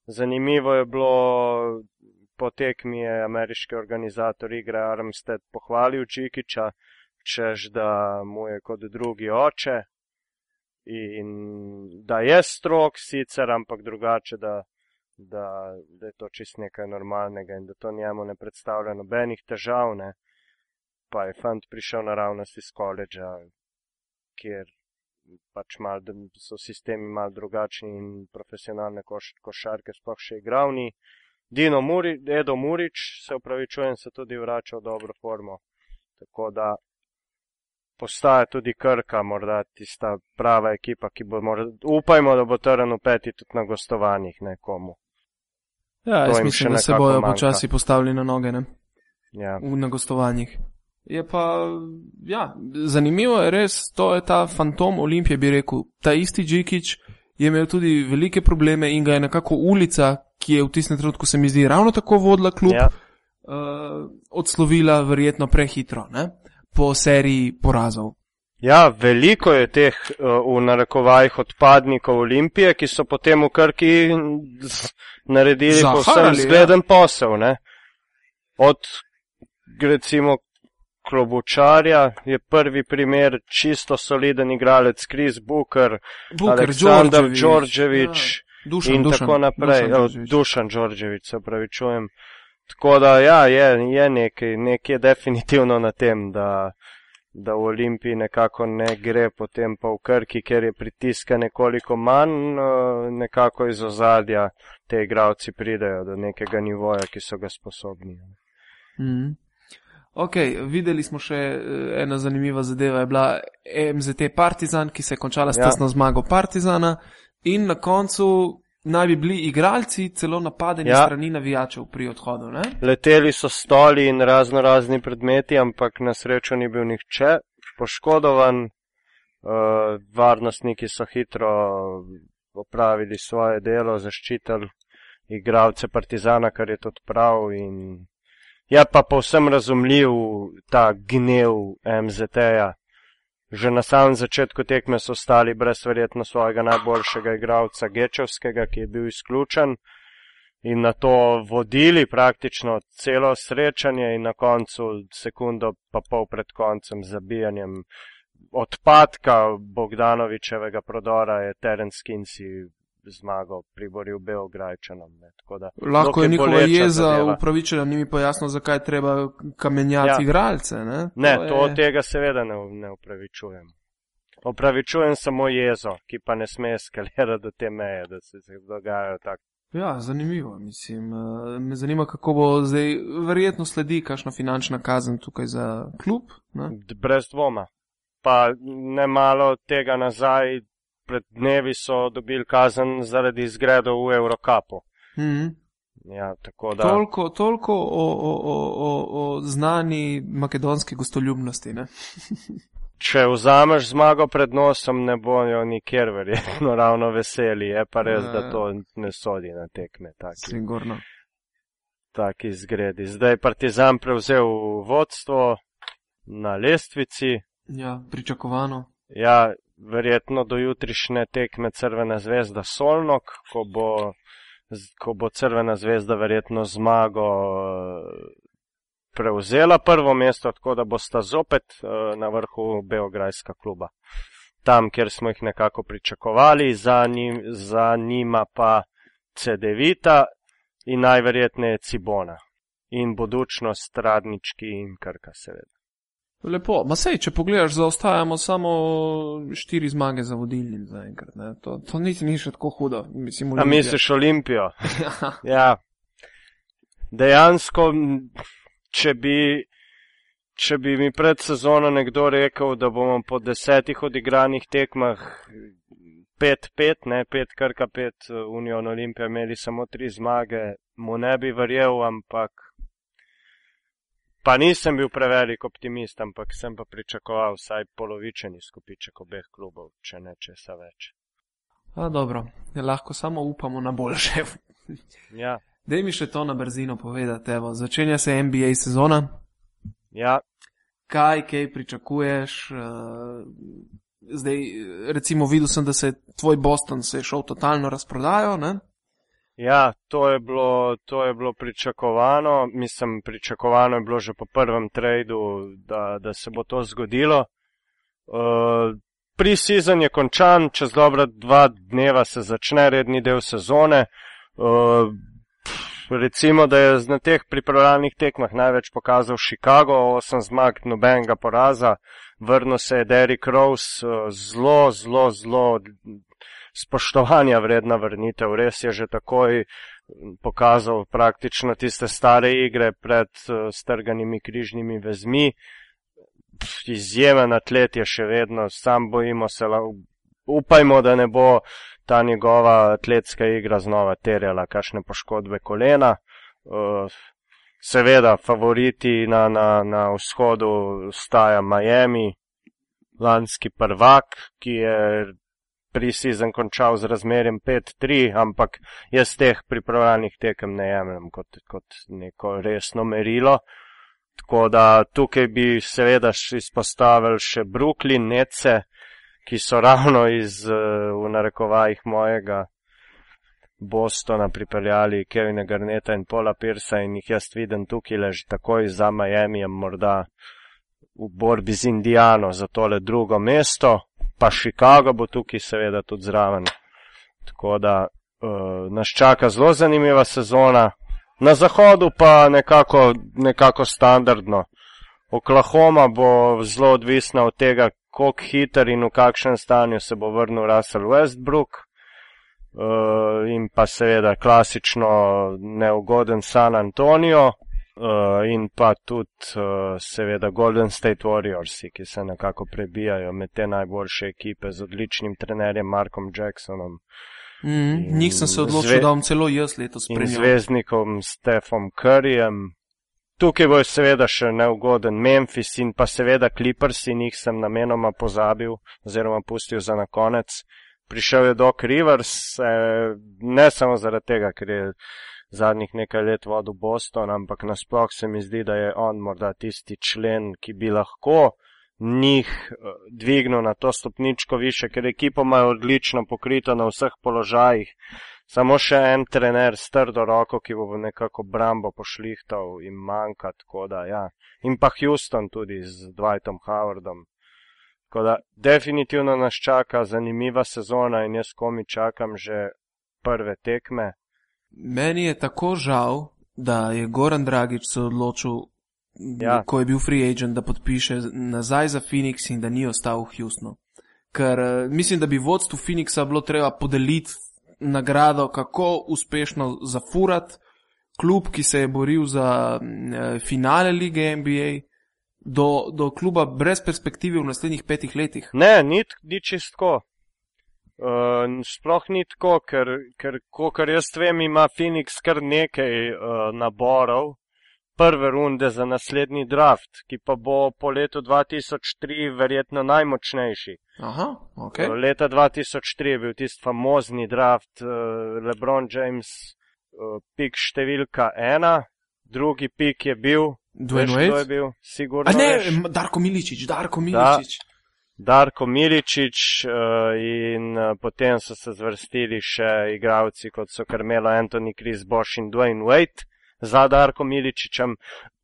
Zanimivo je bilo, po tekmi je ameriški organizator igre Armstead pohvalil Džikiča, čež da mu je kot drugi oče in da je strok sicer, ampak drugače, da da, da je to čist nekaj normalnega in da to njemu ne predstavlja nobenih težav. Ne. Pa je fant prišel naravnost iz koledža, kjer pač mal, so sistemi mal drugačni in profesionalne koš, košarke sploh še igravni. Dino Muri, Edo Murič, se upravičujem, se tudi vrača v dobro formo. Tako da postaja tudi Krka, morda tista prava ekipa, ki bo, morda, upajmo, da bo trn v peti tudi na gostovanjih nekomu Ja, jaz mislim, da se bojo manjka. počasi postavili na noge ne? Ja. v, na gostovanjih. Je pa, ja, zanimivo je res, to je ta fantom Olimpije, bi rekel. Ta isti Džikič je imel tudi velike probleme in ga je nekako ulica, ki je v tistem trenutku se mi zdi ravno tako vodila klub, Ja. uh, odslovila verjetno prehitro, ne? po seriji porazov. ja, veliko je teh uh, v narekovajih odpadnikov Olimpije, ki so potem v Krki naredili Zaharali, povsem ja. zgleden posel. Ne? Od recimo Klobučarja je prvi primer čisto soliden igralec Kris Booker, Buker, Aleksandar Đorđević, Đorđević ja, Dušan, in Dušan, tako naprej. Dušan Đorđević. Dušan Đorđević, se pravi, čujem. Tako da, ja, je, je nekaj, nekaj je definitivno na tem, da, da v Olimpiji nekako ne gre, potem pa v Krki, ker je pritiska nekoliko manj, eh, nekako iz ozadja te igravci pridejo do nekega nivoja, ki so ga sposobni. Mhm. Ok, videli smo še eh, ena zanimiva zadeva, je bila MZT Partizan, ki se je končala s Ja. tesno zmago Partizana in na koncu naj bi bili igralci celo napadeni ja. Ja. strani navijačev pri odhodu. Ne? Leteli so stoli in razno razni predmeti, ampak na srečo ni bil nihče poškodovan. Uh, varnostniki so hitro opravili svoje delo, zaščitili igralce Partizana, kar je tudi prav. In je pa povsem razumljiv ta gnev MZT-ja. Že na samem začetku tekme so stali brez verjetno svojega najboljšega igralca Gečevskega, ki je bil izključen in na to vodili praktično celo srečanje in na koncu sekundo pa pol pred koncem zabijanjem odpadka Bogdanovičevega prodora je Terence Kinsey zmago priboril Beograjčanom. Da, Lahko je njihova jeza zadeva. upravičena, ni mi pa jasno, zakaj treba kamenjati ja. Igralce. Ne, Ne, je... to tega seveda ne, ne upravičujem. Opravičujem samo jezo, ki pa ne sme eskalirati do te meje, da se, dogajajo tak. Ja, zanimivo. Mislim, eh, me zanima, kako bo zdaj, verjetno sledi kakšna finančna kazen tukaj za klub. Ne? Brez dvoma. Pa ne malo tega nazaj, pred dnevi so dobili kazen zaradi izgredov v Eurokapu. Mhm. Ja, tako da. Toliko, toliko o, o, o, o, o znani makedonski gostoljubnosti. [laughs] Če vzameš zmago pred nosom, ne bojo nikjer verjetno ravno veseli. Je pa res, da Ja. to ne sodi na tekme. Taki, Sigurno. taki zgredi. Zdaj je Partizan prevzel vodstvo na lestvici. Ja, pričakovano. Ja, verjetno do jutrišnje tekme Crvena zvezda Solnok, ko bo, ko bo Crvena zvezda verjetno zmago prevzela prvo mesto, tako da bosta zopet eh, na vrhu Beograjska kluba. Tam, kjer smo jih nekako pričakovali, za, njim, za njima pa CD-vita in najverjetneje Cibona. In budučnost Radnički in Krka, seveda. Lepo, ma sej, če pogledaš, zaostajamo samo štiri zmage za vodilnim zaenkrat. To, to niti ni še tako hudo. Mislim, A Olimpija. misliš Olimpijo? Ja. [laughs] Ja, dejansko, če bi, če bi mi pred sezono nekdo rekel, da bomo po desetih odigranih tekmah 5-5, ne 5 krka 5 Union Olimpija imeli samo tri zmage, mu ne bi verjel, ampak pa nisem bil prevelik optimist, ampak sem pa pričakoval vsaj polovičen izkupiček obeh klubov, če ne česa več. A, dobro, ja, lahko samo upamo na boljše. [laughs] Ja, Dej mi še to na brzino povedati. Evo, začenja se NBA sezona. ja, Kaj, kaj pričakuješ? Uh, zdaj, recimo, videl sem, da se je tvoj Boston se je šel totalno razprodajo. Ne? Ja, to je bilo, to je bilo pričakovano. Mislim, pričakovano je bilo že po prvem tradu, da, da se bo to zgodilo. Uh, Pre-season je končan, čez dobra dva dneva se začne redni del sezone. Uh, recimo, da je na teh pripravljalnih tekmah največ pokazal Chicago, osem zmag, nobenega poraza. Vrnil se je Derrick Rose, uh, zelo, zelo, zelo spoštovanja vredna vrnitev. Res je že takoj pokazal praktično tiste stare igre pred uh, strganimi križnimi vezmi. Izjemen atlet je še vedno, sam bojimo se, upajmo, da ne bo ta njegova atletska igra znova terjala kakšne poškodbe kolena. Seveda, favoriti na, na, na vzhodu staja Miami, lanski prvak, ki je pre-season končal z razmerjem 5-3, ampak jaz teh pripravljalnih tekem ne jemljem kot, kot neko resno merilo. Tako da tukaj bi seveda izpostavili še Brooklyn, Nece, ki so ravno iz, v narekovajih mojega Bostona pripeljali Kevina Garneta in Pola Pirsa in jih jaz vidim tukaj leži takoj za Miami, morda v borbi z Indijano za tole drugo mesto, pa Chicago bo tukaj seveda tudi zraven. Tako da uh, nas čaka zelo zanimiva sezona. Na zahodu pa nekako, nekako standardno. Oklahoma bo zelo odvisna od tega, koliko hiter in v kakšnem stanju se bo vrnil Russell Westbrook. Uh, in pa seveda klasično neugoden San Antonio uh, in pa tudi uh, seveda Golden State Warriors, ki se nekako prebijajo med te najboljše ekipe z odličnim trenerjem Markom Jacksonom. Mm, njih sem se odločil, da bom celo jaz letos spremljal. Zvezdnikom Stefom Curryjem. Tukaj bo seveda še neugoden Memphis in pa seveda Clippers in jih sem namenoma pozabil oziroma pustil za na konec. Prišel je Doc Rivers, eh, ne samo zaradi tega, ker je zadnjih nekaj let vodil Boston, ampak nasploh se mi zdi, da je on morda tisti člen, ki bi lahko njih eh, dvignil na to stopničko više, ker ekipa ima odlično pokrito na vseh položajih. Samo še en trener s trdo roko, ki bo nekako Brambo pošlihtal in manjka, tako da ja. In pa Houston tudi z Dwightom Howardom. Tako da definitivno nas čaka zanimiva sezona in jaz komi čakam že prve tekme. Meni je tako žal, da je Goran Dragič se odločil, ja. ko je bil free agent, da podpiše nazaj za Phoenix in da ni ostal v Houstonu. Ker eh, mislim, da bi vodstvu Phoenixa bilo treba podeliti nagrado, kako uspešno zafurati klub, ki se je boril za eh, finale lige NBA, do, do kluba brez perspektive v naslednjih petih letih. Ne, ni, ni čistko. Uh, sploh ni tako, ker, ker kar jaz vem, ima Phoenix kar nekaj uh, naborov prve runde za naslednji draft, ki pa bo po letu 2003 verjetno najmočnejši. Aha, okay. uh, leta 2003 je bil tisti famozni draft uh, LeBron James, uh, pik številka ena, drugi pik je bil. Dwayne Wade? Je bil, sigurno. A ne, veš. Darko Miličič, Darko Miličič. Da. Darko Miličič uh, in uh, potem so se zvrstili še igravci, kot so Carmelo Anthony, Chris Bosch in Dwayne Wade za Darko Miličičem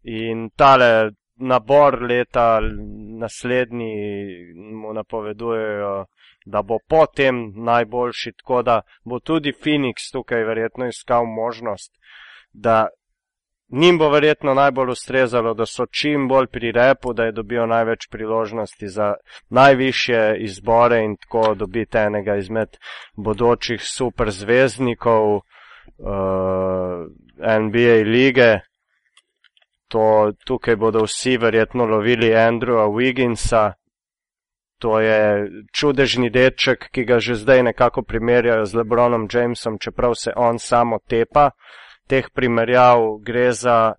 in tale nabor leta naslednji mu napovedujejo, da bo potem najboljši, tako da bo tudi Phoenix tukaj verjetno iskal možnost, da njim bo verjetno najbolj ustrezalo, da so čim bolj pri repu, da je dobijo največ priložnosti za najviše izbore in tako dobiti enega izmed bodočih superzvezdnikov uh, NBA lige. To, tukaj bodo vsi verjetno lovili Andrewa Wigginsa. To je čudežni deček, ki ga že zdaj nekako primerjajo z Lebronom Jamesom, čeprav se on samo tepa. Uh, teh primerjav gre za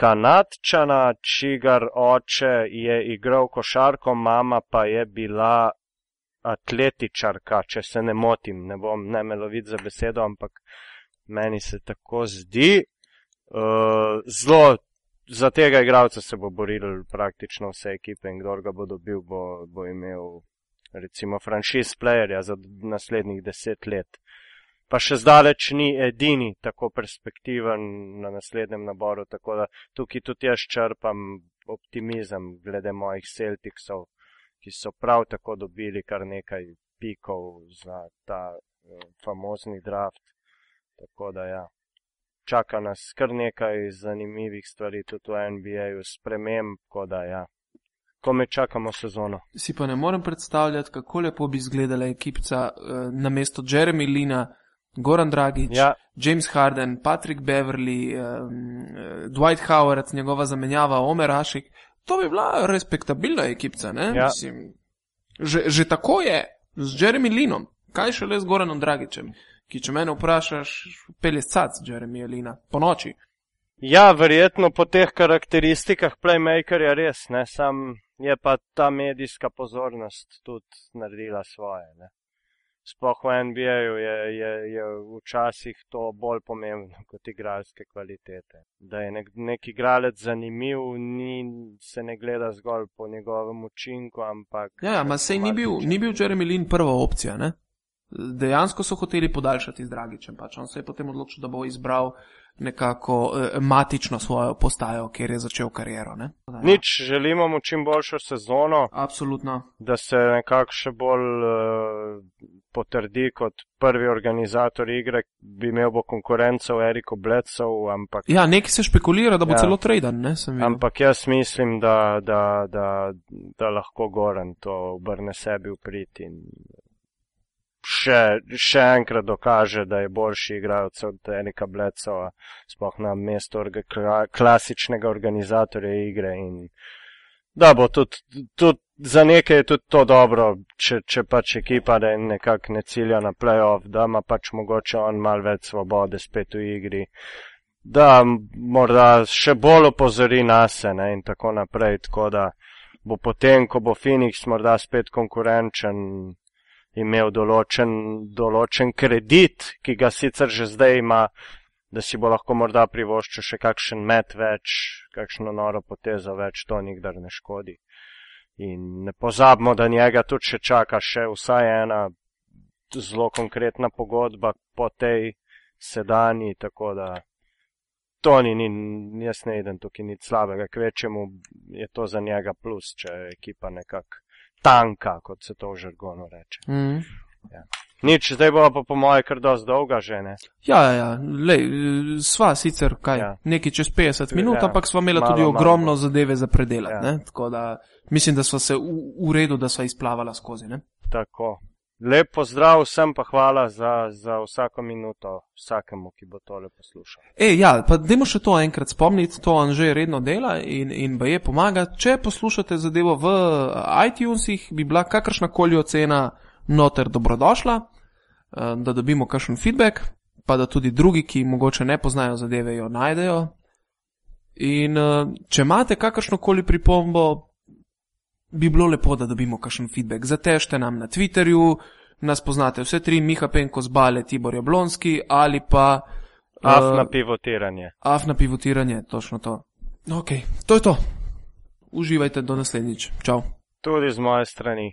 kanadčana, čigar oče je igral košarko, mama pa je bila atletičarka, če se ne motim, ne bom ne melovit za besedo, ampak meni se tako zdi. Uh, zelo za tega igralca se bo boril praktično vse ekipe in kdo ga bo dobil, bo, bo imel recimo franšiz playerja za naslednjih deset let. Pa še zdaleč ni edini tako perspektiven na naslednjem naboru, tako da tukaj tudi jaz črpam optimizem glede mojih Celticsov, ki so prav tako dobili kar nekaj pikov za ta uh, famozni draft. Tako da ja, čaka nas kar nekaj zanimivih stvari tudi v NBA-ju, sprememb, tako da ja. Ko me čakamo sezono. Si pa ne morem predstavljati, kako lepo bi izgledala ekipca uh, na mesto Jeremy Lina, Goran Dragič, ja. James Harden, Patrick Beverly, um, Dwight Howard, njegova zamenjava, Omer Ašik. To bi bila respektabilna ekipca. Ja. Mislim, že, že tako je z Jeremy Linom, kaj še le z Goranom Dragičem, ki če mene vprašaš, pelje scac Jeremy Lina po noči. Ja, verjetno po teh karakteristikah playmakerja res, ne, sam je pa ta medijska pozornost tudi naredila svoje. Ne. Sploh v NBA-ju je, je, je včasih to bolj pomembno [laughs] kot igralske kvalitete. Da je nek, nek igralec zanimiv, ni, se ne gleda zgolj po njegovem učinku, ampak. Ja, ja sej ni bil, ni bil Jeremy Lin prva opcija, ne? Dejansko so hoteli podaljšati z Dragičem, pač on se je potem odločil, da bo izbral nekako eh, matično svojo postajo, kjer je začel kariero. Ne? Ja. Nič, želimo mu čim boljšo sezono. Absolutno. Da se nekako še bolj uh, potrdi kot prvi organizator igre, bi imel bo konkurenco v Eriku Bledsov. Ampak... Ja, neki se špekulira, da bo ja. celo traden. Ampak jaz mislim, da, da, da, da lahko Goran to obrne sebi v prid in še, še enkrat dokaže, da je boljši igralec od Erika Blecova, spoh na mesto orga, klasičnega organizatorja igre. In da bo tudi, tudi za nekaj je tudi to dobro, če, če pač ekipa da nekako ne cilja na playoff, da ima pač mogoče on mal več svobode spet v igri. Da morda še bolj opozori nase ne, in tako naprej, tako da bo potem, ko bo Phoenix morda spet konkurenčen, imel določen, določen kredit, ki ga sicer že zdaj ima, da si bo lahko morda privoščil še kakšen met več, kakšno noro potezo več, to nikdar ne škodi. In ne pozabimo, da njega tudi še čaka še vsaj ena zelo konkretna pogodba po tej sedani, tako da to ni, ni jaz ne idem tukaj nič slabega, kvečemu je to za njega plus, če ekipa nekako tanka, kot se to v žargonu reče. Mm. Ja. Nič, zdaj bo pa po moje kar dosti dolga že, ne? Ja, ja, ja. Lej, sva sicer kaj, ja. neki čez 50 minut, ja. ampak sva imela malo, tudi ogromno malo. zadeve za predelati, ja. ne? Tako da mislim, da sva se v, v redu, da sva izplavala skozi, ne? Tako. Lep pozdrav vsem, pa hvala za, za vsako minuto, vsakemu, ki bo tole poslušal. E, ja, pa dajmo še to enkrat spomniti, to on že redno dela in, in ba je pomaga. Če poslušate zadevo v iTunesih, bi bila kakršna koli ocena noter dobrodošla, eh, da dobimo kakšen feedback, pa da tudi drugi, ki mogoče ne poznajo zadeve, jo najdejo. In eh, če imate kakršno koli pripombo, bi bilo lepo, da dobimo kakšen feedback. Zatežite nam na Twitterju, nas poznate vse tri, Miha Penko zbale, Tibor Jablonski ali pa. Af na uh, pivotiranje. Af na pivotiranje, točno to. Ok, to je to. Uživajte do naslednjič. Čau. Tudi z moje strani.